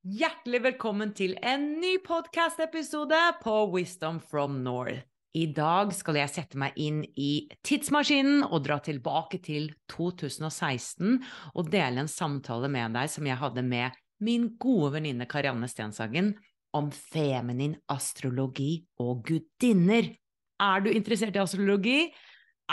Hjertelig velkommen til en ny podcast-episode på Wisdom from North. I dag skal jeg sette meg inn i tidsmaskinen og dra tilbake til 2016 og dele en samtale med deg som jeg hadde med min gode venninne Karianne Stenshagen om feminin astrologi og gudinner. Er du interessert i astrologi?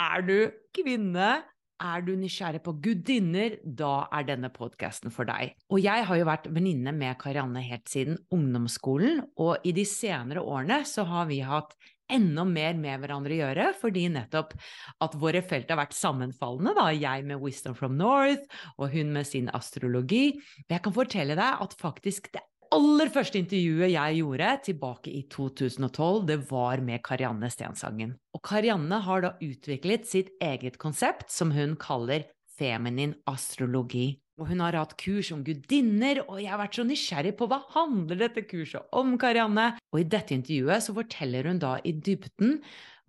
Er du kvinne? Er du nysgjerrig på gudinner, da er denne podkasten for deg. Og jeg har jo vært venninne med Karianne helt siden ungdomsskolen, og i de senere årene så har vi hatt enda mer med hverandre å gjøre, fordi nettopp at våre felt har vært sammenfallende, da. Jeg med Wisdom from North, og hun med sin astrologi. Jeg kan fortelle deg at faktisk det aller første intervjuet jeg gjorde tilbake i 2012, det var med Karianne Stensangen. Og Karianne har da utviklet sitt eget konsept som hun kaller feminin astrologi. Og hun har hatt kurs om gudinner, og jeg har vært så nysgjerrig på hva handler dette kurset om, Karianne? Og i dette intervjuet så forteller hun da i dybden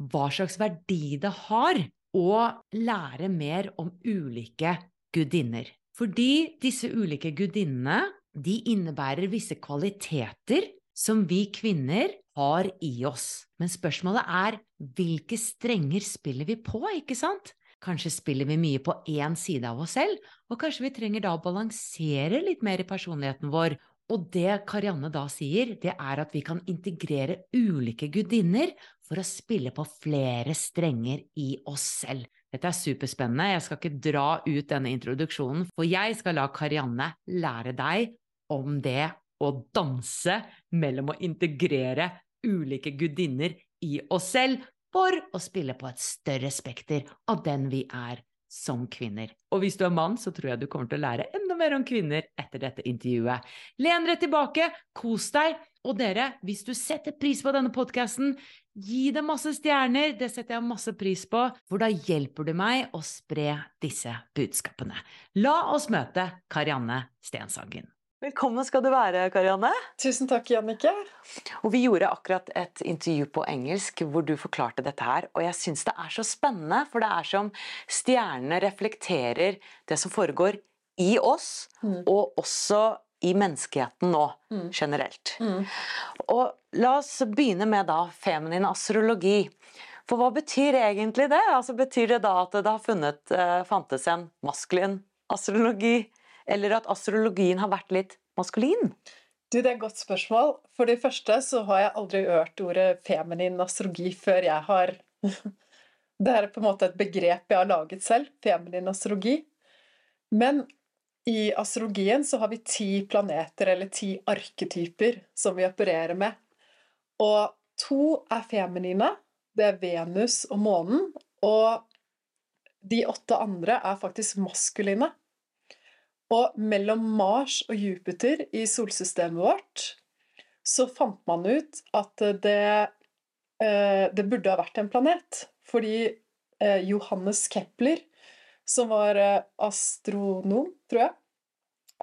hva slags verdi det har å lære mer om ulike gudinner. Fordi disse ulike gudinnene de innebærer visse kvaliteter som vi kvinner har i oss. Men spørsmålet er hvilke strenger spiller vi på, ikke sant? Kanskje spiller vi mye på én side av oss selv, og kanskje vi trenger da å balansere litt mer i personligheten vår. Og det Karianne da sier, det er at vi kan integrere ulike gudinner for å spille på flere strenger i oss selv. Dette er superspennende, jeg skal ikke dra ut denne introduksjonen, for jeg skal la Karianne lære deg om det å danse mellom å integrere ulike gudinner i oss selv for å spille på et større spekter av den vi er som kvinner. Og hvis du er mann, så tror jeg du kommer til å lære enda mer om kvinner etter dette intervjuet. Len deg tilbake, kos deg, og dere, hvis du setter pris på denne podkasten, gi det masse stjerner, det setter jeg masse pris på, for da hjelper du meg å spre disse budskapene. La oss møte Karianne Stenshagen. Velkommen skal du være, Karianne. Tusen takk, Jannicke. Og vi gjorde akkurat et intervju på engelsk hvor du forklarte dette her. Og jeg syns det er så spennende, for det er som stjernene reflekterer det som foregår i oss, mm. og også i menneskeheten nå, mm. generelt. Mm. Og la oss begynne med da feminin astrologi. For hva betyr egentlig det? Altså Betyr det da at det har funnet, uh, fantes en maskulin astrologi? Eller at astrologien har vært litt maskulin? Du, Det er et godt spørsmål. For det første så har jeg aldri hørt ordet feminin astrologi før jeg har Det er på en måte et begrep jeg har laget selv. Feminin astrologi. Men i astrologien så har vi ti planeter, eller ti arketyper, som vi opererer med. Og to er feminine. Det er Venus og månen. Og de åtte andre er faktisk maskuline. Og mellom Mars og Jupiter i solsystemet vårt så fant man ut at det, eh, det burde ha vært en planet. Fordi eh, Johannes Kepler som var eh, astronom, tror jeg.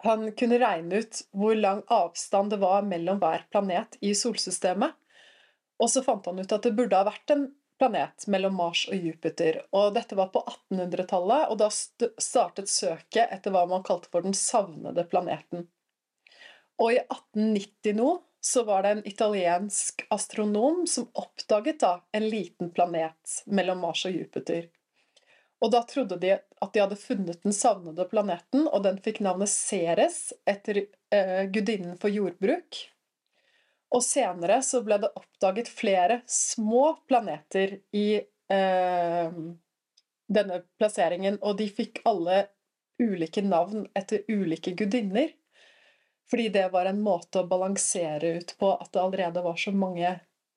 Han kunne regne ut hvor lang avstand det var mellom hver planet i solsystemet. Og så fant han ut at det burde ha vært en planet mellom Mars og Jupiter. Og dette var på 1800-tallet, og da startet søket etter hva man kalte for den savnede planeten. Og i 1890 nå så var det en italiensk astronom som oppdaget da en liten planet mellom Mars og Jupiter. Og da trodde de at de hadde funnet den savnede planeten, og den fikk navnet Ceres etter eh, gudinnen for jordbruk. Og senere så ble det oppdaget flere små planeter i eh, denne plasseringen, og de fikk alle ulike navn etter ulike gudinner. Fordi det var en måte å balansere ut på at det allerede var så mange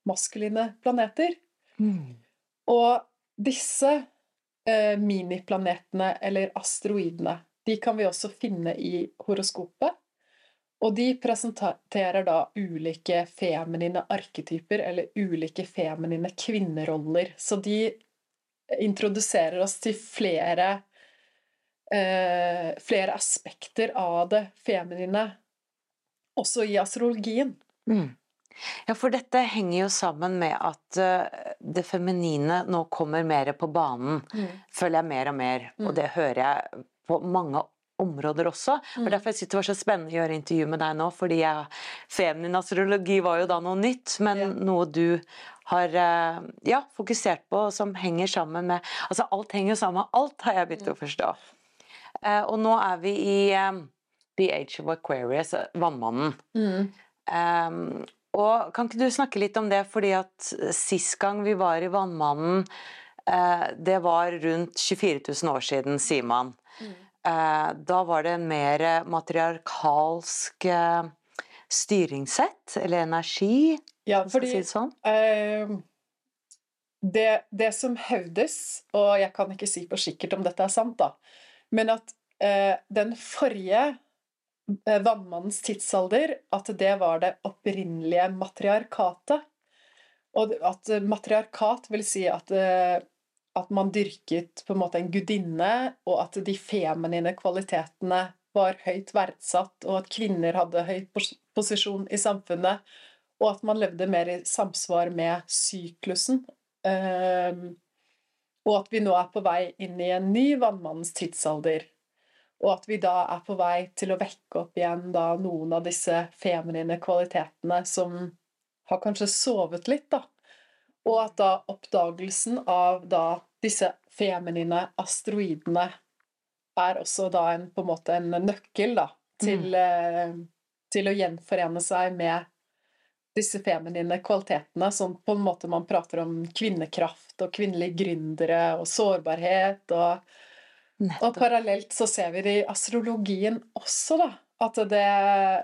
maskuline planeter. Mm. Og disse miniplanetene eller asteroidene. De kan vi også finne i horoskopet. Og de presenterer da ulike feminine arketyper, eller ulike feminine kvinneroller. Så de introduserer oss til flere, eh, flere aspekter av det feminine, også i astrologien. Mm. Ja, for dette henger jo sammen med at uh, det feminine nå kommer mer på banen. Mm. Føler jeg mer og mer, mm. og det hører jeg på mange områder også. Mm. Og Derfor synes det var så spennende å gjøre intervju med deg nå, fordi jeg, feminin astrologi var jo da noe nytt, men ja. noe du har uh, ja, fokusert på, som henger sammen med Altså alt henger jo sammen med alt, har jeg begynt å mm. forstå. Uh, og nå er vi i The Age of Aquarius, vannmannen. Mm. Um, og Kan ikke du snakke litt om det, fordi at sist gang vi var i Vannmannen, eh, det var rundt 24 000 år siden, sier man. Mm. Eh, da var det en mer matriarkalsk eh, styringssett, eller energi? Ja, fordi si det, sånn. Eh, det, det, som hevdes, og jeg kan ikke si på sikkert om dette er sant, da, men at eh, den forrige vannmannens tidsalder at det var det opprinnelige matriarkatet. Og at matriarkat vil si at, eh, at man dyrket på en måte en gudinne, og at de feminine kvalitetene var høyt verdsatt, og at kvinner hadde høy posisjon i samfunnet, og at man levde mer i samsvar med syklusen. Ehm, og at vi nå er på vei inn i en ny vannmannens tidsalder. Og at vi da er på vei til å vekke opp igjen da noen av disse feminine kvalitetene som har kanskje sovet litt, da. Og at da oppdagelsen av da disse feminine asteroidene er også da en, på en måte en nøkkel da, til, mm. eh, til å gjenforene seg med disse feminine kvalitetene, som på en måte man prater om kvinnekraft og kvinnelige gründere og sårbarhet og Nettopp. Og parallelt så ser vi det i astrologien også, da. At, det,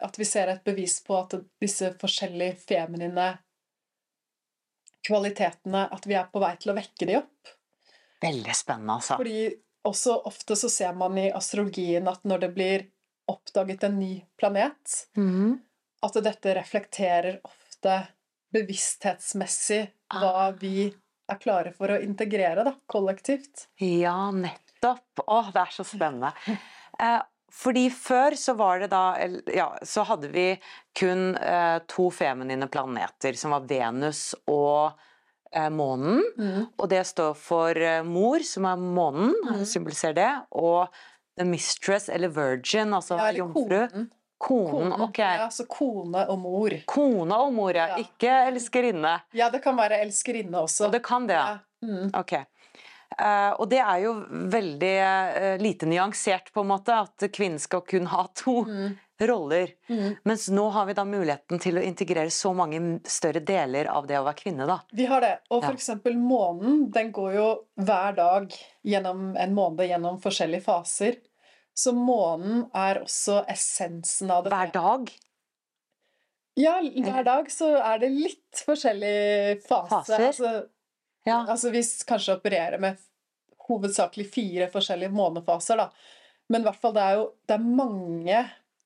at, vi ser et bevis på at disse forskjellige feminine kvalitetene At vi er på vei til å vekke de opp. Veldig spennende, altså. Fordi også ofte så ser man i astrologien at når det blir oppdaget en ny planet, mm. at dette reflekterer ofte bevissthetsmessig hva ah. vi er klare for å integrere da, kollektivt. Ja, nettopp Nettopp! Å, det er så spennende. Eh, fordi før så var det da Ja, så hadde vi kun eh, to feminine planeter, som var Venus og eh, månen. Mm. Og det står for mor, som er månen, mm. symboliserer det. Og the mistress, eller virgin, altså ja, jomfru. Konen. Konen, ok. Ja, så kone og mor. Kone og mor, ja. ja. Ikke elskerinne. Ja, det kan være elskerinne også. Og det kan det, ja. Mm. Ok. Uh, og det er jo veldig uh, lite nyansert, på en måte, at kvinnen skal kun ha to mm. roller. Mm. Mens nå har vi da muligheten til å integrere så mange større deler av det å være kvinne. da. Vi har det. Og for ja. månen, den går jo hver dag gjennom en måned gjennom forskjellige faser. Så månen er også essensen av det. Hver dag? Ja, hver dag så er det litt forskjellige fase. Faser? Altså, Ja. altså vi kanskje opererer med hovedsakelig fire forskjellige månefaser, da. Men i hvert fall, det er jo det er mange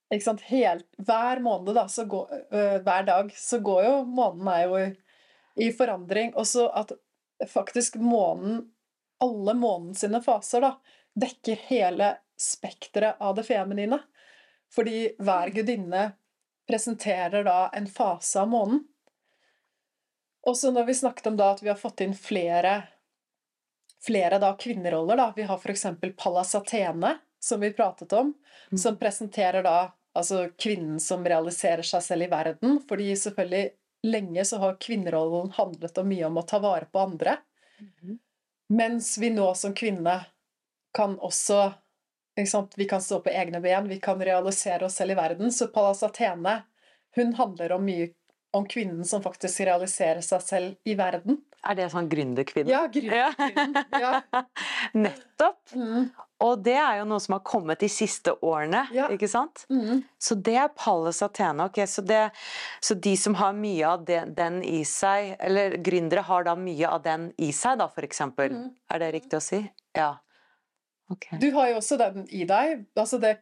ikke sant? Helt, Hver måned, da, går, øh, hver dag, så går jo Månen er jo i, i forandring. Og så at faktisk månen Alle månen sine faser, da, dekker hele spekteret av det feminine. Fordi hver gudinne presenterer da en fase av månen. Og så når vi snakket om da at vi har fått inn flere flere da kvinneroller, da. Vi har f.eks. Pallas Athene, som vi pratet om, som presenterer da altså kvinnen som realiserer seg selv i verden. Fordi selvfølgelig lenge så har kvinnerollen handlet om mye om å ta vare på andre. Mens vi nå som kvinne kan også sant? Vi kan stå på egne ben, vi kan realisere oss selv i verden. Så Pallas Athene hun handler om mye om kvinnen som faktisk realiserer seg selv i verden. Er det sånn gründerkvinne? Ja, gründerkvinnen. Ja. Nettopp. Mm, Og det er jo noe som har kommet de siste årene, Ja. ikke sant? mm. Så det er Pallas Athena. ok, så, det, så de som har mye av den, den i seg, eller gründere har da mye av den i seg, da, eksempel. Mhm. Er det riktig å si? Ja. Okay. Du har jo også den i deg. Altså det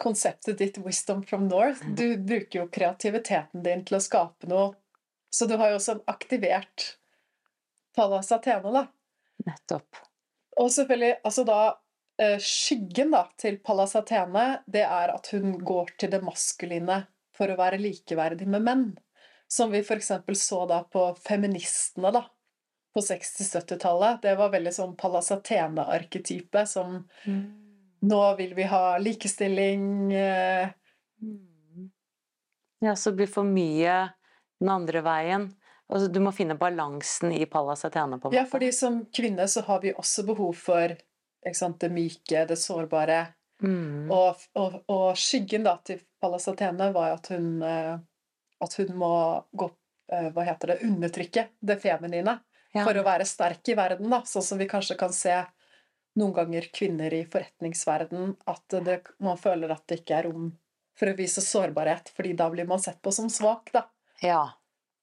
konseptet ditt 'Wisdom from North'. Du bruker jo kreativiteten din til å skape noe. Så du har jo også aktivert Pallas Athena, da. Nettopp. Og selvfølgelig, altså da eh, Skyggen da, til Pallas Athene, det er at hun går til det maskuline for å være likeverdig med menn. Som vi f.eks. så da på feministene da, på 60-70-tallet. Det var veldig sånn Pallas Athene-arketype som Nå vil vi ha likestilling eh. Ja, så blir for mye den andre veien. Altså, du må finne balansen i Pallas Athene, på en Ja, fordi som kvinne så har vi også behov for sant, det myke, det sårbare. Mm. Og, og, og skyggen da til Pallas Athene var at hun eh, at hun må gå eh, hva heter det, undertrykke det feminine Ja. for å være sterk i verden, da. Sånn som vi kanskje kan se noen ganger kvinner i forretningsverden, at det, man føler at det ikke er rom for å vise sårbarhet, fordi da blir man sett på som svak, da. ja,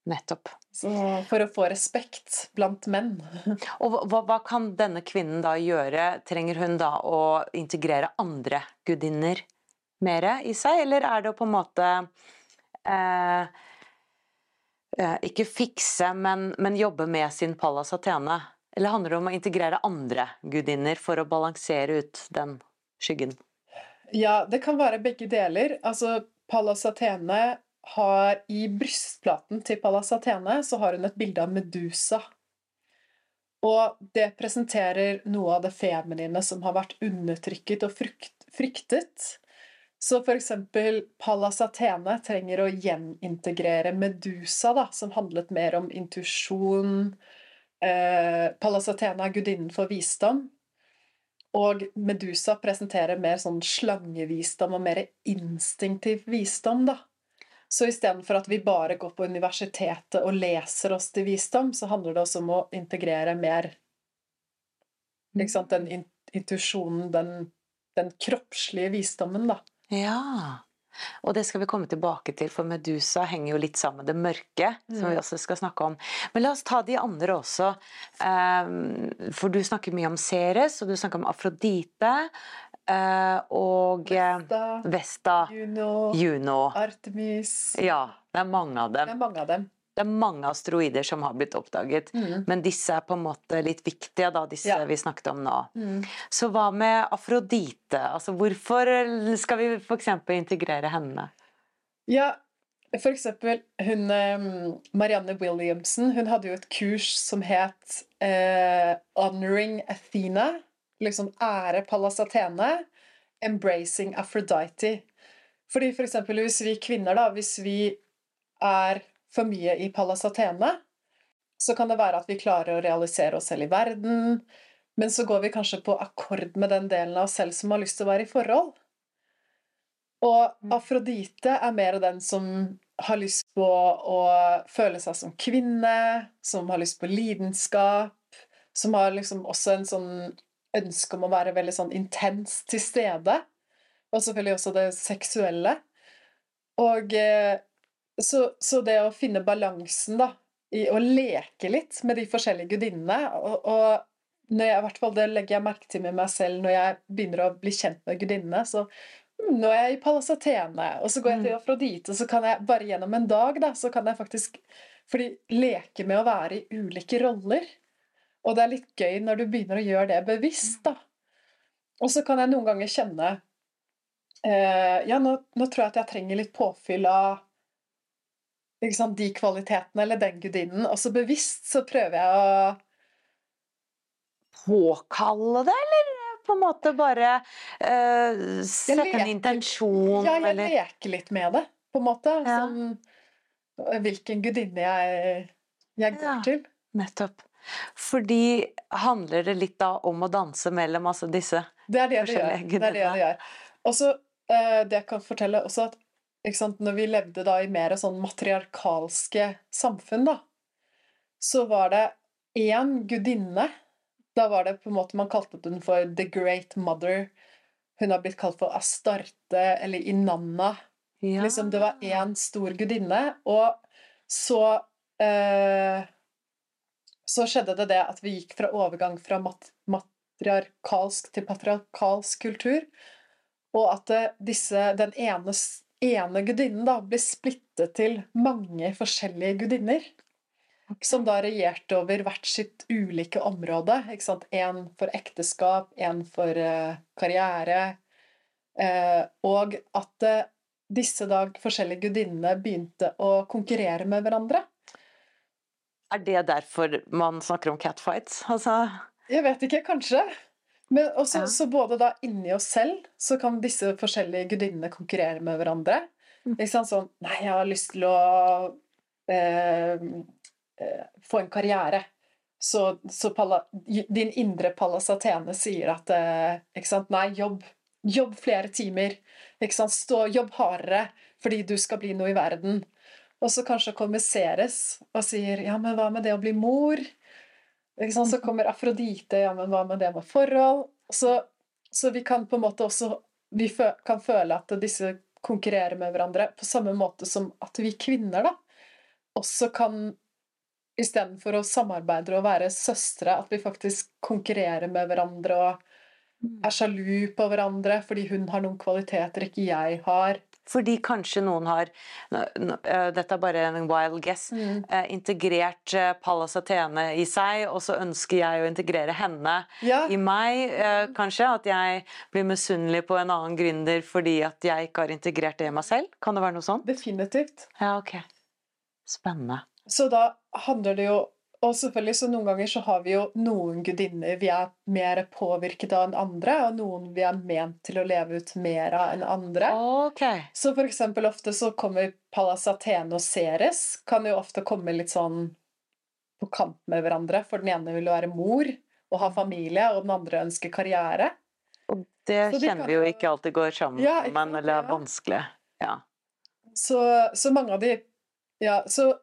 nettopp. Så for å få respekt blant menn. Og hva, hva kan denne kvinnen da gjøre? Trenger hun da å integrere andre gudinner mer i seg, eller er det å på en måte eh, eh, Ikke fikse, men, men jobbe med sin Pallas Athene? Eller handler det om å integrere andre gudinner for å balansere ut den skyggen? Ja, det kan være begge deler. Altså, Pallas Athene har I brystplaten til Pallas Athene så har hun et bilde av Medusa. Og det presenterer noe av det feminine som har vært undertrykket og fryktet. Så eksempel Pallas Athene trenger å gjenintegrere Medusa, da, som handlet mer om intuisjon. Eh, Pallas Athena er gudinnen for visdom. Og Medusa presenterer mer sånn slangevisdom og mer instinktiv visdom, da. Så istedenfor at vi bare går på universitetet og leser oss til visdom, så handler det også om å integrere mer ikke sant, den in intuisjonen, den, den kroppslige visdommen, da. Ja. Og det skal vi komme tilbake til, for Medusa henger jo litt sammen med det mørke, som vi Mm. også skal snakke om. Men la oss ta de andre også. Ehm, For du snakker mye om Ceres, og du snakker om Afrodite. eh, Og Vesta, Vesta, Juno, Juno. Artemis Ja, det er mange av Det er mange av dem. Det er mange asteroider som har blitt oppdaget. Mm. Men disse er på en måte litt viktige, da, disse Ja. vi snakket om nå. Mm. Så hva med Afrodite? Altså, hvorfor skal vi f.eks. integrere henne? Ja, eksempel hun eh, Marianne Williamson hun hadde jo et kurs som het eh, 'Honoring Athena'. Liksom ære Pallas Athene. 'Embracing Aphrodite'. Fordi for eksempel hvis vi kvinner, da, hvis vi er for mye i Pallas Athene, så kan det være at vi klarer å realisere oss selv i verden, men så går vi kanskje på akkord med den delen av oss selv som har lyst til å være i forhold. Og Afrodite er mer den som har lyst på å føle seg som kvinne, som har lyst på lidenskap, som har liksom også en sånn ønske om å være veldig sånn intens til stede. Og selvfølgelig også det seksuelle. Og eh, så, så det å finne balansen, da, i å leke litt med de forskjellige gudinnene og, og når jeg, i hvert fall Det legger jeg merke til med meg selv når jeg begynner å bli kjent med gudinnene. Så mm, nå er jeg i Pallas Athene, og så går jeg til Afrodite, og så kan jeg bare gjennom en dag da, så kan jeg faktisk fordi leke med å være i ulike roller. Og det er litt gøy når du begynner å gjøre det bevisst, da. Og så kan jeg noen ganger kjenne eh, Ja, nå, nå, tror jeg at jeg trenger litt påfyll av sant, de kvalitetene eller den gudinnen. Og så bevisst så prøver jeg å Påkalle det, eller på en måte bare uh, sette leker, en intensjon? Ja, jeg eller? leker litt med det, på en måte. Ja. Sånn, hvilken gudinne jeg, jeg går ja, til. Nettopp. Fordi handler det litt da om å danse mellom altså disse det er det forskjellige gudinnene? Det er det det gjør. Også, uh, det jeg kan fortelle også at Når vi levde da i mer sånn matriarkalske samfunn, da, så var det én gudinne. Da var det på en måte Man kalte den for The Great Mother. Hun har blitt kalt for Astarte eller Inanna. Ja. Liksom, det var én stor gudinne. Og så eh, så skjedde det det at vi gikk fra overgang fra mat matriarkalsk til patriarkalsk kultur, og at eh, disse, den ene, ene gudinnen da ble splittet til mange forskjellige gudinner. Som da regjerte over hvert sitt ulike område. Én for ekteskap, én for uh, karriere. Uh, og at uh, disse da forskjellige gudinnene begynte å konkurrere med hverandre. Er det derfor man snakker om catfights? Altså Jeg vet ikke, kanskje. Men også, ja. så både da inni oss selv så kan disse forskjellige gudinnene konkurrere med hverandre. Mm. Ikke sant? Sånn Nei, jeg har lyst til å eh, eh, få en karriere. Så, så pala, din indre Pallas Athene sier at eh, ikke sant? Nei, jobb. Jobb flere timer. Ikke sant? Stå, jobb hardere fordi du skal bli noe i verden. Og så kanskje kommer Ceres og sier 'ja, men hva med det å bli mor'? Så kommer Afrodite 'ja, men hva med det med forhold'? Så, så vi kan på en måte også Vi kan føle at disse konkurrerer med hverandre på samme måte som at vi kvinner da også kan Istedenfor å samarbeide og være søstre, at vi faktisk konkurrerer med hverandre og mm. er sjalu på hverandre fordi hun har noen kvaliteter ikke jeg har. Fordi kanskje noen har eh, Dette er bare en wild guess. Mm. Eh, integrert eh, Pallas Athene i seg, og så ønsker jeg å integrere henne ja. i meg. Kanskje at jeg blir misunnelig på en annen gründer fordi at jeg ikke har integrert det i meg selv. Kan det være noe sånt? Definitivt. Ja, ok. Spennende. Så da handler det jo og selvfølgelig så noen ganger så har vi jo noen gudinner vi er mer påvirket av enn andre, og noen vi er ment til å leve ut mer av enn andre. Okay. Så for eksempel ofte så kommer Pallas Athene og Ceres kan jo ofte komme litt sånn på kamp med hverandre, for den ene vil være mor og ha familie, og den andre ønsker karriere. Og det de kjenner kan... vi jo ikke alltid går sammen, ja, men eller er vanskelig. Ja. Så, så mange av de Ja, så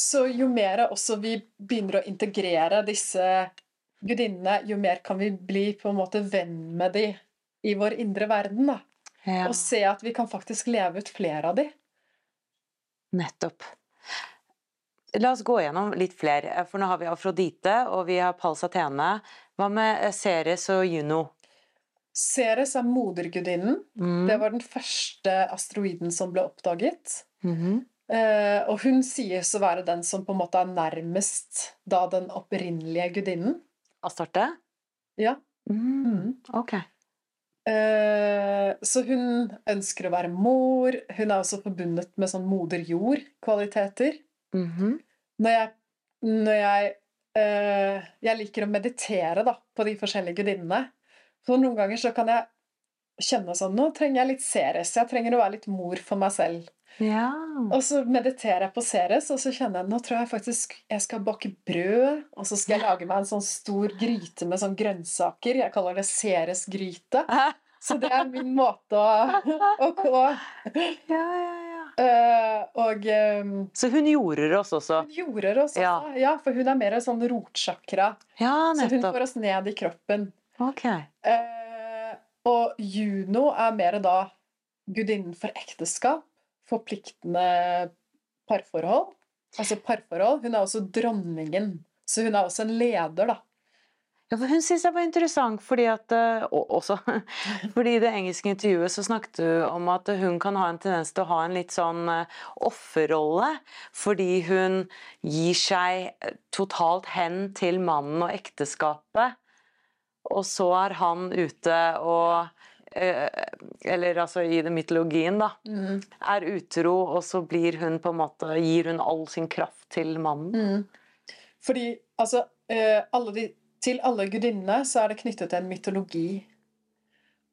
så jo mer også vi begynner å integrere disse gudinnene, jo mer kan vi bli på en måte venn med de i vår indre verden. da. Ja. Og se at vi kan faktisk leve ut flere av de. Nettopp. La oss gå gjennom litt flere, for nå har vi Afrodite og vi har Pals Athene. Hva med Ceres og Juno? Ceres er modergudinnen. Mm. Det var den første asteroiden som ble oppdaget. Mm -hmm. Uh, og hun sies å være den som på en måte er nærmest da den opprinnelige gudinnen. Astarte? Ja. Mm. Mm. Ok. Uh, så hun ønsker å være mor. Hun er også forbundet med sånn moder jord-kvaliteter. Mm -hmm. Når jeg, når jeg, uh, jeg liker å meditere da, på de forskjellige gudinnene. For noen ganger så kan jeg kjenne sånn Nå trenger jeg litt Ceres. Jeg trenger å være litt mor for meg selv. Ja. Og så mediterer jeg på Ceres, og så kjenner jeg nå tror jeg faktisk jeg skal bake brød. Og så skal jeg lage meg en sånn stor gryte med sånn grønnsaker. Jeg kaller det Ceres-gryte. Så det er min måte å, å gå. Ja, ja, ja. Uh, og um, Så hun gjorde oss også? Hun gjorde oss, også, ja. ja. For hun er mer sånn rotsjakra. Ja, så hun får oss ned i kroppen. Ok. Uh, og Juno er mer da gudinnen for ekteskap, forpliktende parforhold. Altså parforhold. Hun er også dronningen, så hun er også en leder, da. Ja, hun syns jeg var interessant, fordi at eh, og, også, fordi i det engelske intervjuet så snakket du om at hun kan ha en tendens til å ha en litt sånn eh, offerrolle, fordi hun gir seg eh, totalt hen til mannen og ekteskapet, og så er han ute og Eller altså i den mytologien, da. Er utro, og så blir hun på en måte Gir hun all sin kraft til mannen. Fordi altså eh, alle de, Til alle gudinnene så er det knyttet til en mytologi.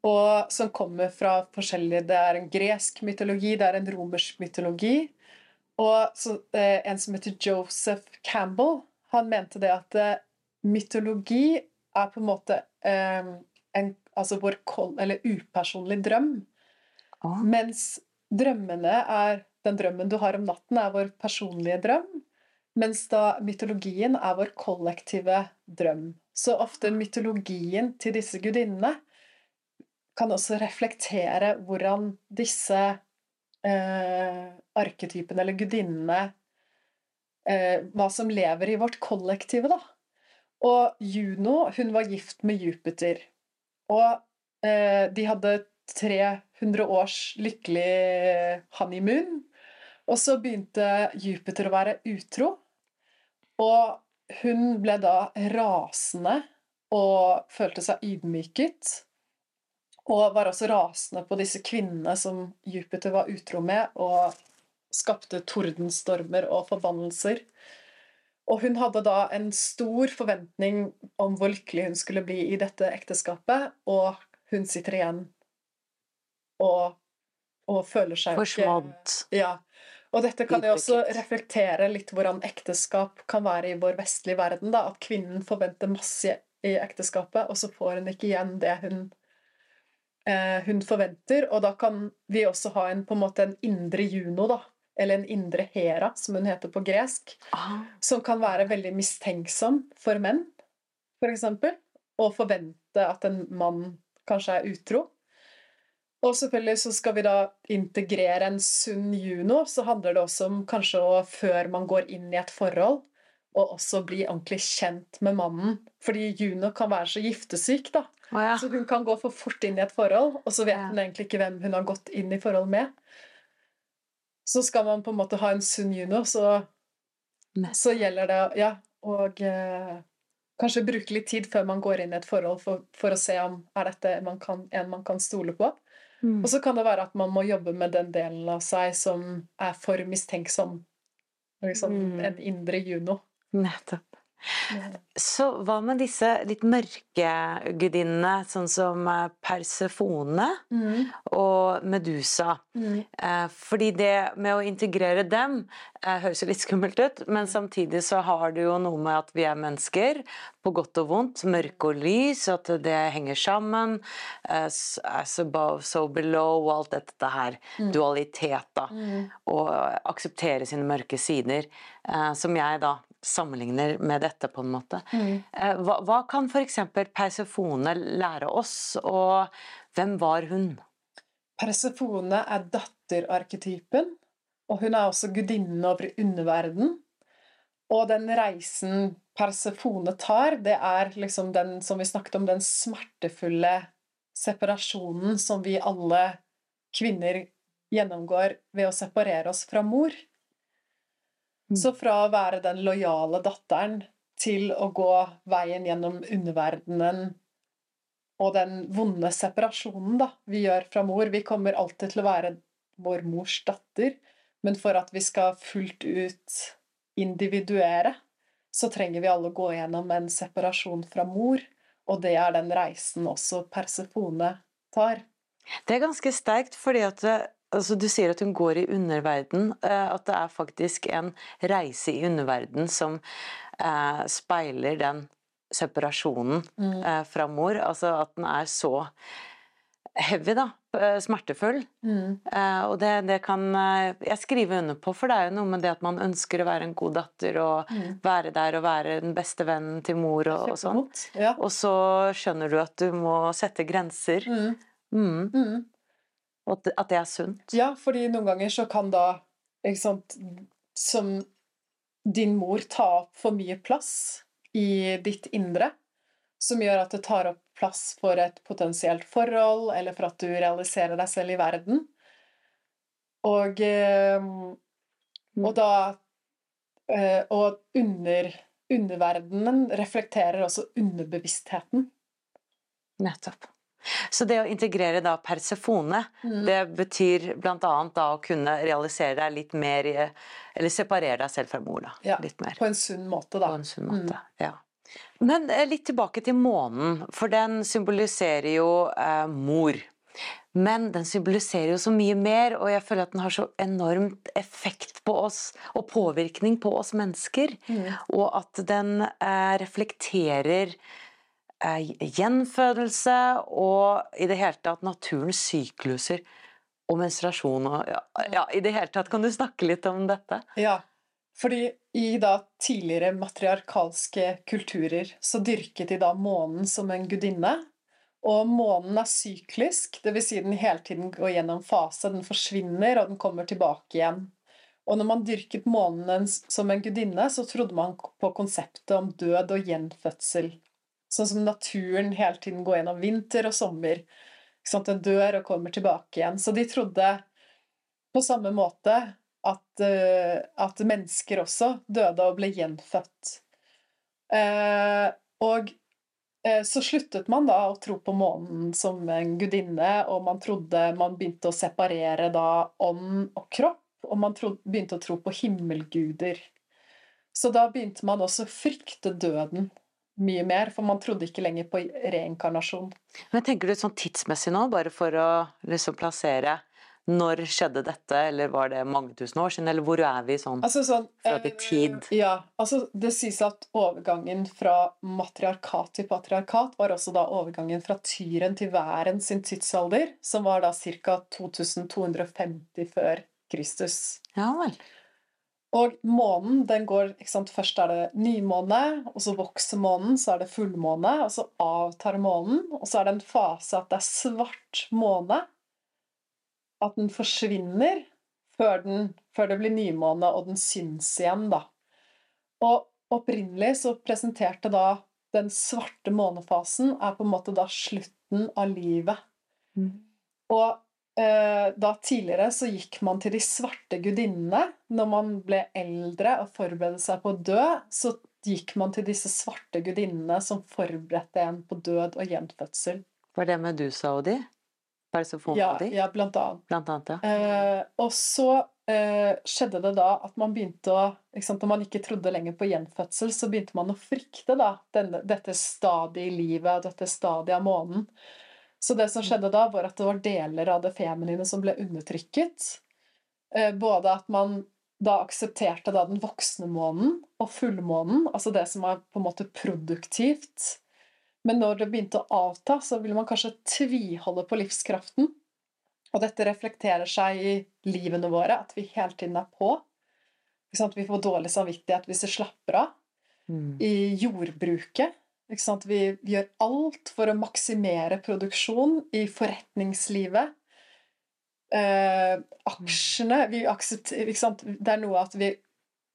Og som kommer fra forskjellige Det er en gresk mytologi, det er en romersk mytologi. Og så, eh, en som heter Joseph Campbell, han mente det at eh, mytologi er på en måte eh, en, altså vår eller upersonlig drøm. Ah. Mens drømmene er Den drømmen du har om natten, er vår personlige drøm. Mens da mytologien er vår kollektive drøm. Så ofte mytologien til disse gudinnene kan også reflektere hvordan disse eh, arketypene eller gudinnene eh, Hva som lever i vårt kollektive, da. Og Juno, hun var gift med Jupiter. Og eh, de hadde 300 års lykkelig honeymoon. Og så begynte Jupiter å være utro. Og hun ble da rasende og følte seg ydmyket. Og var også rasende på disse kvinnene som Jupiter var utro med, og skapte tordenstormer og forbannelser. Og hun hadde da en stor forventning om hvor lykkelig hun skulle bli i dette ekteskapet, og hun sitter igjen og, og føler seg Forsmådd. Ja. Og dette kan jo også reflektere litt hvordan ekteskap kan være i vår vestlige verden. da, At kvinnen forventer masse i ekteskapet, og så får hun ikke igjen det hun, eh, hun forventer. Og da kan vi også ha en, på en måte en indre Juno, da. Eller en indre Hera, som hun heter på gresk. Ah. Som kan være veldig mistenksom for menn, eksempel. Og forvente at en mann kanskje er utro. Og selvfølgelig så skal vi da integrere en sunn Juno, så handler det også om kanskje å, før man går inn i et forhold, og også bli ordentlig kjent med mannen. Fordi Juno kan være så giftesyk, da. Oh, ja. Så hun kan gå for fort inn i et forhold, og så vet Ja. hun egentlig ikke hvem hun har gått inn i forhold med. Så skal man på en måte ha en sunn Juno, så, så gjelder det ja, og eh, kanskje bruke litt tid før man går inn i et forhold for, for å se om er dette man kan, en man kan stole på. Mm. Og så kan det være at man må jobbe med den delen av seg som er for mistenksom. Liksom Mm. en indre Juno. Nettopp. Så hva med disse litt mørke gudinnene, sånn som Persefone Persefone og Medusa? Mm. Eh, Fordi det med å integrere dem eh, høres jo litt skummelt ut, men samtidig så har det jo noe med at vi er mennesker, på godt og vondt, mørke og lys, at det henger sammen. eh, As above, so below, og alt dette her. Dualitet, da. Og akseptere sine mørke sider. eh, Som jeg da sammenligner med dette, på en måte. Mm. Hva, hva kan f.eks. Persefone lære oss, og hvem var hun? Persefone er datterarketypen, og hun er også gudinnen over underverden. Og den reisen Persefone tar, det er liksom den som vi snakket om, den smertefulle separasjonen som vi alle kvinner gjennomgår ved å separere oss fra mor. Så fra å være den lojale datteren til å gå veien gjennom underverdenen og den vonde separasjonen da, vi gjør fra mor Vi kommer alltid til å være vår mors datter, men for at vi skal fullt ut individuere, så trenger vi alle å gå gjennom en separasjon fra mor, og det er den reisen også Persefone tar. Det er ganske sterkt, fordi at altså du sier at hun går i underverden. eh, At det er faktisk en reise i underverden som eh, speiler den separasjonen eh, fra mor. Altså at den er så heavy, da. eh, Smertefull. Mm. Eh, og det, det kan eh, jeg skrive under på, for det er jo noe med det at man ønsker å være en god datter og Mm. være der og være den beste vennen til mor og, og sånn. Ja. Og så skjønner du at du må sette grenser. Mm. Mm. Mm. Og at det, er sunt. Ja, fordi noen ganger så kan da, sant, som din mor ta opp for mye plass i ditt indre, som gjør at det tar opp plass for et potensielt forhold, eller for at du realiserer deg selv i verden. Og, eh, og da eh, Og under, underverdenen reflekterer også underbevisstheten. Nettopp. Så det å integrere da Persefone, Mm. det betyr annet da å kunne realisere deg litt mer i Eller separere deg selv fra mor, da. Ja, Litt mer. På en sunn måte, På en sunn måte. Ja. Men eh, litt tilbake til månen, for den symboliserer jo eh, mor. Men den symboliserer jo så mye mer, og jeg føler at den har så enormt effekt på oss, og påvirkning på oss mennesker. Mm. Og at den eh, reflekterer gjenfødelse og i det hele tatt naturens sykluser og menstruasjon og ja, ja, i det hele tatt. Kan du snakke litt om dette? Ja, fordi i da tidligere matriarkalske kulturer så dyrket de da månen som en gudinne. Og månen er syklisk, dvs. Si den hele tiden går gjennom fase. Den forsvinner, og den kommer tilbake igjen. Og når man dyrket månen som en gudinne, så trodde man på konseptet om død og gjenfødsel. Sånn som naturen hele tiden går gjennom vinter og sommer. Den dør og kommer tilbake igjen. Så de trodde på samme måte at, uh, at mennesker også døde og ble gjenfødt. Uh, og uh, så sluttet man da å tro på månen som en gudinne, og man trodde man begynte å separere da ånd og kropp, og man trodde, begynte å tro på himmelguder. Så da begynte man også å frykte døden mye mer, for man trodde ikke lenger på reinkarnasjon. Men tenker du sånn tidsmessig nå, bare for å liksom plassere Når skjedde dette, eller var det mange tusen år siden, eller hvor er vi sånn? Altså sånn Fra til eh, tid. Ja. Altså, det sies at overgangen fra matriarkat til patriarkat var også da overgangen fra tyren til væren sin tidsalder, som var da ca. 2250 før Kristus. Ja vel. Og månen, den går ikke sant, Først er det nymåne, og så vokser månen, så er det fullmåne, og så avtar månen, og så er det en fase at det er svart måne. At den forsvinner før, den, før det blir nymåne, og den syns igjen, da. Og opprinnelig så presenterte da den svarte månefasen er på en måte da slutten av livet. Og eh, da tidligere så gikk man til de svarte gudinnene. Når man ble eldre og forberedte seg på å dø, så gikk man til disse svarte gudinnene som forberedte en på død og gjenfødsel. Var det Medusa og de? Persefone Ja, og de? ja, blant annet. Blant annet, ja. Eh, og så eh, skjedde det da at man begynte å sant, Når man ikke trodde lenger på gjenfødsel, så begynte man å frykte da, denne, dette stadiet i livet, dette stadiet av månen. Så det som skjedde da, var at det var deler av det feminine som ble undertrykket. Eh, både at man da aksepterte da den voksne månen og fullmånen, altså det som er på en måte produktivt. Men når det begynte å avta, så ville man kanskje tviholde på livskraften. Og dette reflekterer seg i livene våre, at vi hele tiden er på. Vi får dårlig samvittighet hvis vi slapper av. Mm. I jordbruket. Vi, gjør alt for å maksimere produksjon i forretningslivet. Eh, aksjene vi aksepter? Det er noe at vi,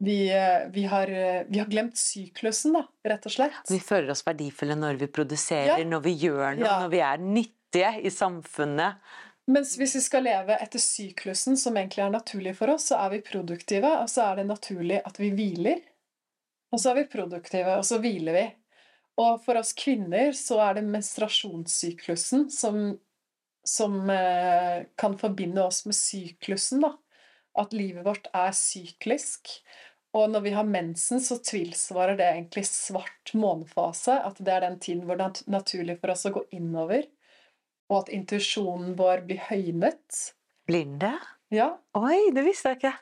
vi, eh, vi, har, eh, vi har glemt syklusen, da, rett og slett. Vi føler oss verdifulle når vi produserer, Ja. når vi gjør noe, Ja. når vi er nyttige i samfunnet. Mens hvis vi skal leve etter syklusen, som egentlig er naturlig for oss, så er vi produktive, og så er det naturlig at vi hviler. Og så er vi produktive, og så hviler vi. Og for oss kvinner så er det menstruasjonssyklusen som, som eh, kan forbinde oss med syklusen, da. At livet vårt er syklisk. Og når vi har mensen, så tilsvarer det egentlig svart månefase. At det er den tiden hvor det er naturlig for oss å gå innover. Og at intuisjonen vår blir høynet. Blir det? Ja. Oi, det visste jeg ikke.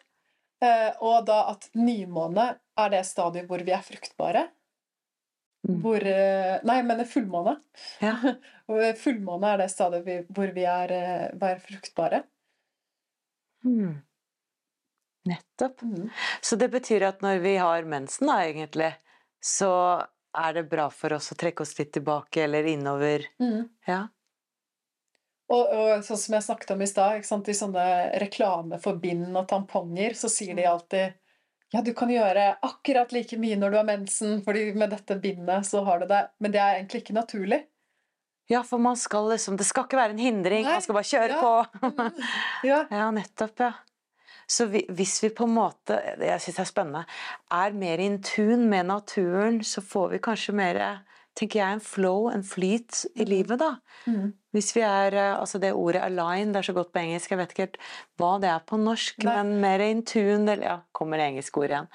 Eh, og da at nymåne er det stadiet hvor vi er fruktbare. Mm. Hvor eh, Nei, mener fullmåne. Ja. Fullmåne er det stadiet vi, hvor vi er, eh, er fruktbare. Mm. Nettopp. Mm. Så det betyr at når vi har mensen, da, egentlig, så er det bra for oss å trekke oss litt tilbake eller innover. Mm. Ja. Og, og sånn som jeg snakket om i stad, i sånne reklame for bind og tamponger, så sier de alltid ja, du kan gjøre akkurat like mye når du har mensen, fordi med dette bindet så har du det Men det er egentlig ikke naturlig. ja, for man skal liksom Det skal ikke være en hindring, Nei, man skal bare kjøre ja. på. Ja. ja, nettopp, ja. Så vi, hvis vi på en måte, det jeg synes er spennende, er mer in tune med naturen, så får vi kanskje mer, tenker jeg, en flow, en flyt i livet, da. Mm. Hvis vi er eh, Altså det ordet 'align', det er så godt på engelsk, jeg vet ikke helt hva det er på norsk, Nei. men mer in tune eller Ja, kommer det engelske ord igjen.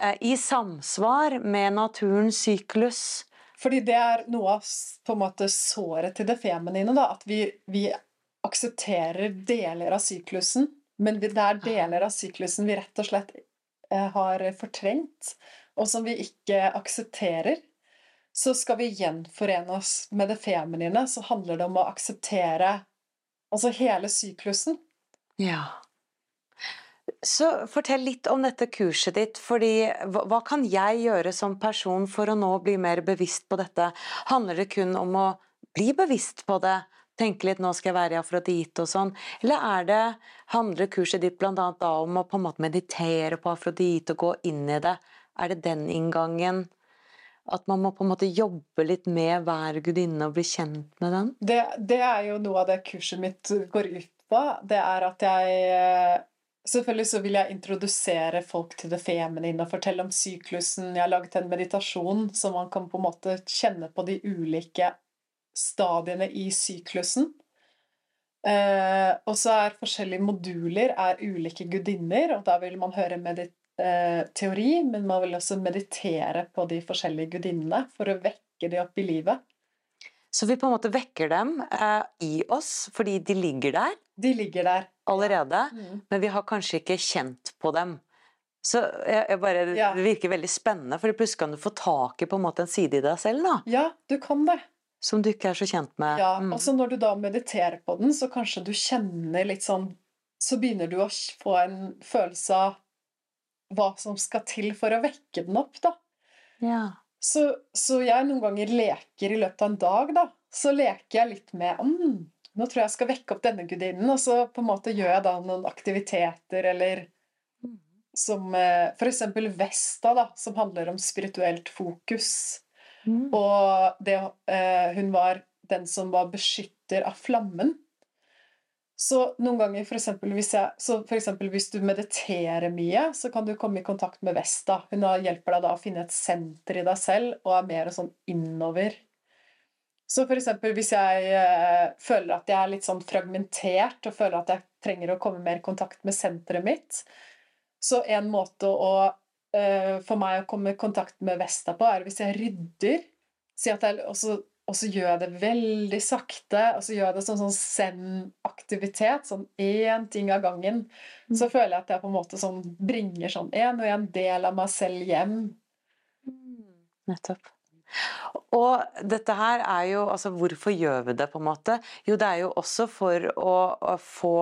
Eh, I samsvar med naturens syklus. Fordi det er noe av på en måte såret til det feminine, da. At vi, vi aksepterer deler av syklusen, men det er deler av syklusen vi rett og slett eh, har fortrengt, og som vi ikke aksepterer. Så skal vi gjenforene oss med det feminine, så handler det om å akseptere altså hele syklusen. Ja. Så fortell litt om dette kurset ditt, fordi hva, kan jeg gjøre som person for å nå bli mer bevisst på dette? Handler det kun om å bli bevisst på det? Tenke litt 'nå skal jeg være i afrodite' og sånn? Eller er det, handler kurset ditt da om å på en måte meditere på afrodite og gå inn i det? Er det den inngangen? At man må på en måte jobbe litt med hver gudinne og bli kjent med den? Det, det er jo noe av det kurset mitt går ut på. Det er at jeg eh, Selvfølgelig så vil jeg introdusere folk til det feminine og fortelle om syklusen. Jeg har laget en meditasjon så man kan på en måte kjenne på de ulike stadiene i syklusen. Eh, og så er forskjellige moduler er ulike gudinner, og da vil man høre medit teori, men man vil også meditere på de forskjellige gudinnene for å vekke de opp i livet. Så vi på en måte vekker dem eh, i oss fordi de ligger der De ligger der. allerede, Mm. men vi har kanskje ikke kjent på dem. Så jeg, jeg bare, Ja. Det virker veldig spennende, for plutselig kan du få tak i på en måte en side i deg selv da, Ja, du kan det. som du ikke er så kjent med. Ja, Mm. altså når du da mediterer på den, så kanskje du kjenner litt sånn Så begynner du å få en følelse av hva som skal til for å vekke den opp, da. Ja. Så, så jeg noen ganger leker i løpet av en dag, da. Så leker jeg litt med mm, Nå tror jeg jeg skal vekke opp denne gudinnen, og så på en måte gjør jeg da noen aktiviteter eller som f.eks. for eksempel Vesta, da, som handler om spirituelt fokus. Mm. Og det, eh, hun var den som var beskytter av flammen. Så noen ganger, for eksempel, hvis, jeg, så for eksempel, hvis du mediterer mye, så kan du komme i kontakt med Vesta. Hun hjelper deg da å finne et senter i deg selv, og er mer sånn innover. Så for eksempel hvis jeg eh, føler at jeg er litt sånn fragmentert, og føler at jeg trenger å komme mer i kontakt med senteret mitt, så en måte å eh, for meg å komme i kontakt med Vesta på, er hvis jeg rydder. Si at jeg, og, så, og så gjør jeg det veldig sakte, og så gjør jeg det som sånn zen-aktivitet. Sånn én ting av gangen. Så føler jeg at jeg på en måte sånn bringer sånn en og en del av meg selv hjem. Nettopp. Og dette her er jo Altså, hvorfor gjør vi det, på en måte? Jo, det er jo også for å, å få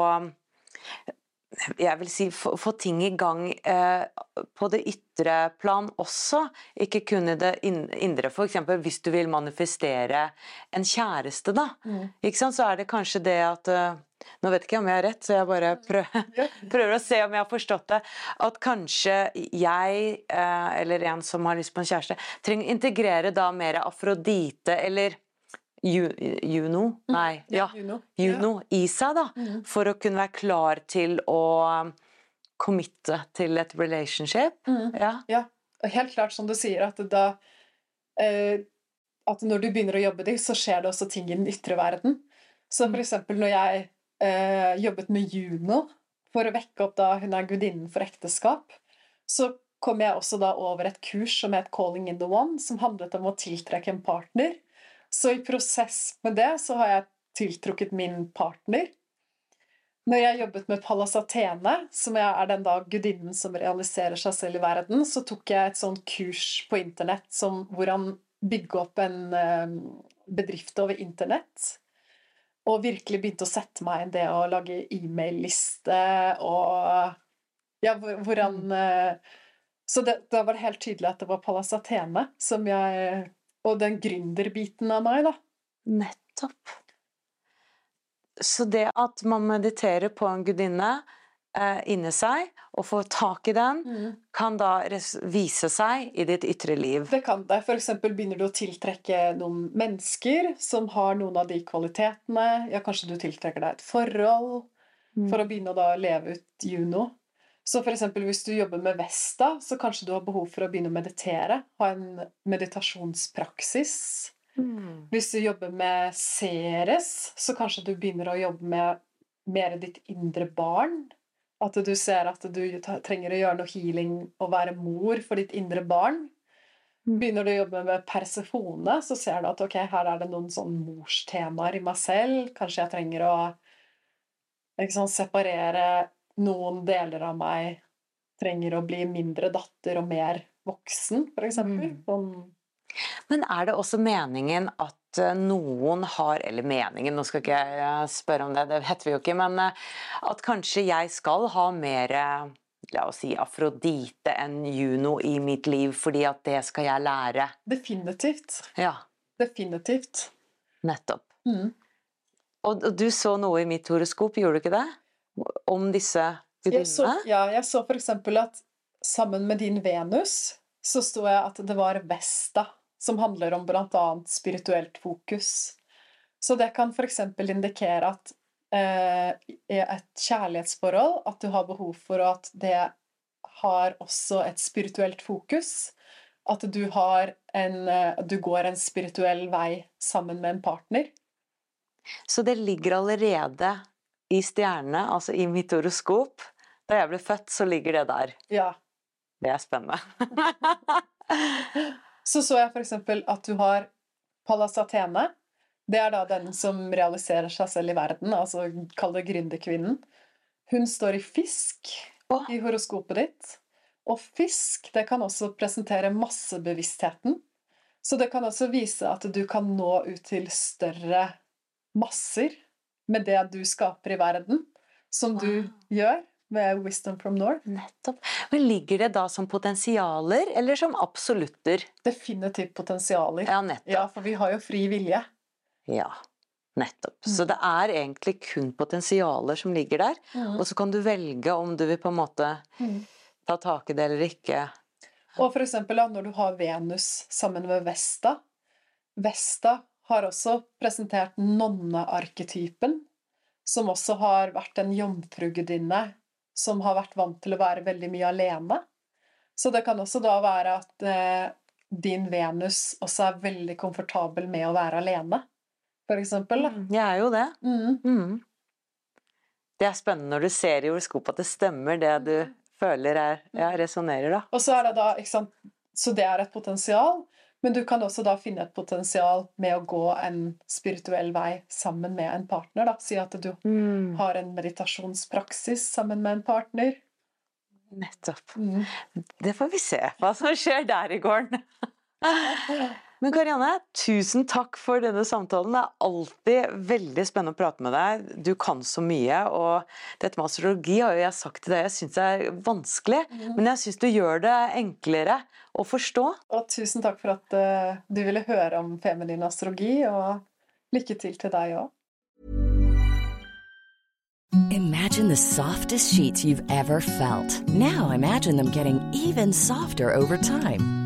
jeg vil si få, få ting i gang eh, på det ytre plan også, ikke kun i det indre. F.eks. hvis du vil manifestere en kjæreste, da. Sant? Så er det kanskje det at eh, Nå vet ikke jeg om jeg har rett, så jeg bare prøver, prøver å se om jeg har forstått det. At kanskje jeg, eh, eller en som har lyst på en kjæreste, trenger å integrere da mer Afrodite eller Ju- Juno? Nei, ja. Juno. Juno i seg, da. Mhm. For å kunne være klar til å um, committe til et relationship. Mhm. Ja. Ja, helt klart som du sier, at da eh, At når du begynner å jobbe det, så skjer det også ting i den ytre verden. Så for eksempel når jeg eh, jobbet med Juno for å vekke opp da hun er gudinnen for ekteskap, så kom jeg også da over et kurs som het Calling in the One, som handlet om å tiltrekke en partner. Så i prosess med det så har jeg tiltrukket min partner. Når jeg jobbet med Pallas Athene, som er den da gudinnen som realiserer seg selv i verden, så tok jeg et sånt kurs på internett som, hvor han bygge opp en eh, bedrift over internett. Og virkelig begynte å sette meg inn det å lage e-mail-liste og Ja, hvordan eh, Så det, da var det helt tydelig at det var Pallas Athene som jeg Og den gründerbiten av meg, da. Nettopp. Så det at man mediterer på en gudinne eh, inni seg, og får tak i den, kan da vise seg i ditt ytre liv. Det kan det. Eksempel begynner du å tiltrekke noen mennesker som har noen av de kvalitetene. Ja, kanskje du tiltrekker deg et forhold for å begynne å leve ut Juno. Så eksempel hvis du jobber med Vesta, så kanskje du har behov for å begynne å meditere. Ha en meditasjonspraksis. Mm. Hvis du jobber med Ceres, så kanskje du begynner å jobbe med mer ditt indre barn. At du ser at du trenger å gjøre noe healing og være mor for ditt indre barn. Begynner du å jobbe med Persefone, så ser du at ok, her er det noen sånn morstemaer i meg selv. Kanskje jeg trenger å sant, separere noen deler av meg. Trenger å bli mindre datter og mer voksen, eksempel. Mm. Sånn Men er det også meningen at eh, noen har Eller meningen, nå skal ikke jeg eh, spørre om det, det heter vi jo ikke, men eh, at kanskje jeg skal ha mer La oss si Afrodite enn Juno i mitt liv, fordi at det skal jeg lære. Definitivt. Ja, Definitivt. nettopp. Mm. Og, og du så noe i mitt horoskop, gjorde du ikke det? Om disse gudinnene? ja, jeg så eksempel at sammen med din Venus så sto jeg at det var Vesta, som handler om annet spirituelt fokus. Så det kan eksempel indikere at eh, i et kjærlighetsforhold at du har behov for at det har også et spirituelt fokus. At du har en eh, Du går en spirituell vei sammen med en partner. Så det ligger allerede i stjernene, altså i mitt horoskop. Da jeg ble født, så ligger det der. Ja. Det er spennende. Så så jeg eksempel at du har Pallas Athene. Det er da den som realiserer seg selv i verden, altså kall det gründerkvinnen. Hun står i fisk oh. i horoskopet ditt. Og fisk det kan også presentere massebevisstheten. Så det kan også vise at du kan nå ut til større masser med det du skaper i verden, som du Wow. gjør med Wisdom from North. Nettopp. Men ligger det da som potensialer, eller som absolutter? Definitivt potensialer. Ja, nettopp. Ja, for vi har jo fri vilje. Ja, nettopp. Så det er egentlig kun potensialer som ligger der, og så kan du velge om du vil på en måte Mm. ta tak i det eller ikke. Og for eksempel når du har Venus sammen med Vesta Vesta har også presentert nonnearketypen, som også har vært en jomfrugudinne som har vært vant til å være veldig mye alene. Så det kan også da være at eh, din Venus også er veldig komfortabel med å være alene, eksempel. Da. Jeg er jo det. Mm. Mm. Det er spennende når du ser i horoskopet at det stemmer, det du føler er Ja, resonnerer, da. Og så er det da, ikke sant Så det er et potensial, men du kan også da finne et potensial med å gå en spirituell vei sammen med en partner. da. Si at du Mm. har en meditasjonspraksis sammen med en partner. Nettopp. Mm. Det får vi se hva som skjer der i gården. Men Karianne, tusen takk for denne samtalen. Det er alltid veldig spennende å prate med deg. Du kan så mye, og dette med astrologi har jo jeg sagt til deg, jeg syns det er vanskelig, men jeg syns du gjør det enklere å forstå. Og tusen takk for at uh, du ville høre om feminin astrologi, og lykke til til deg òg. Imagine the softest sheets you've ever felt. Now imagine them getting even softer over time.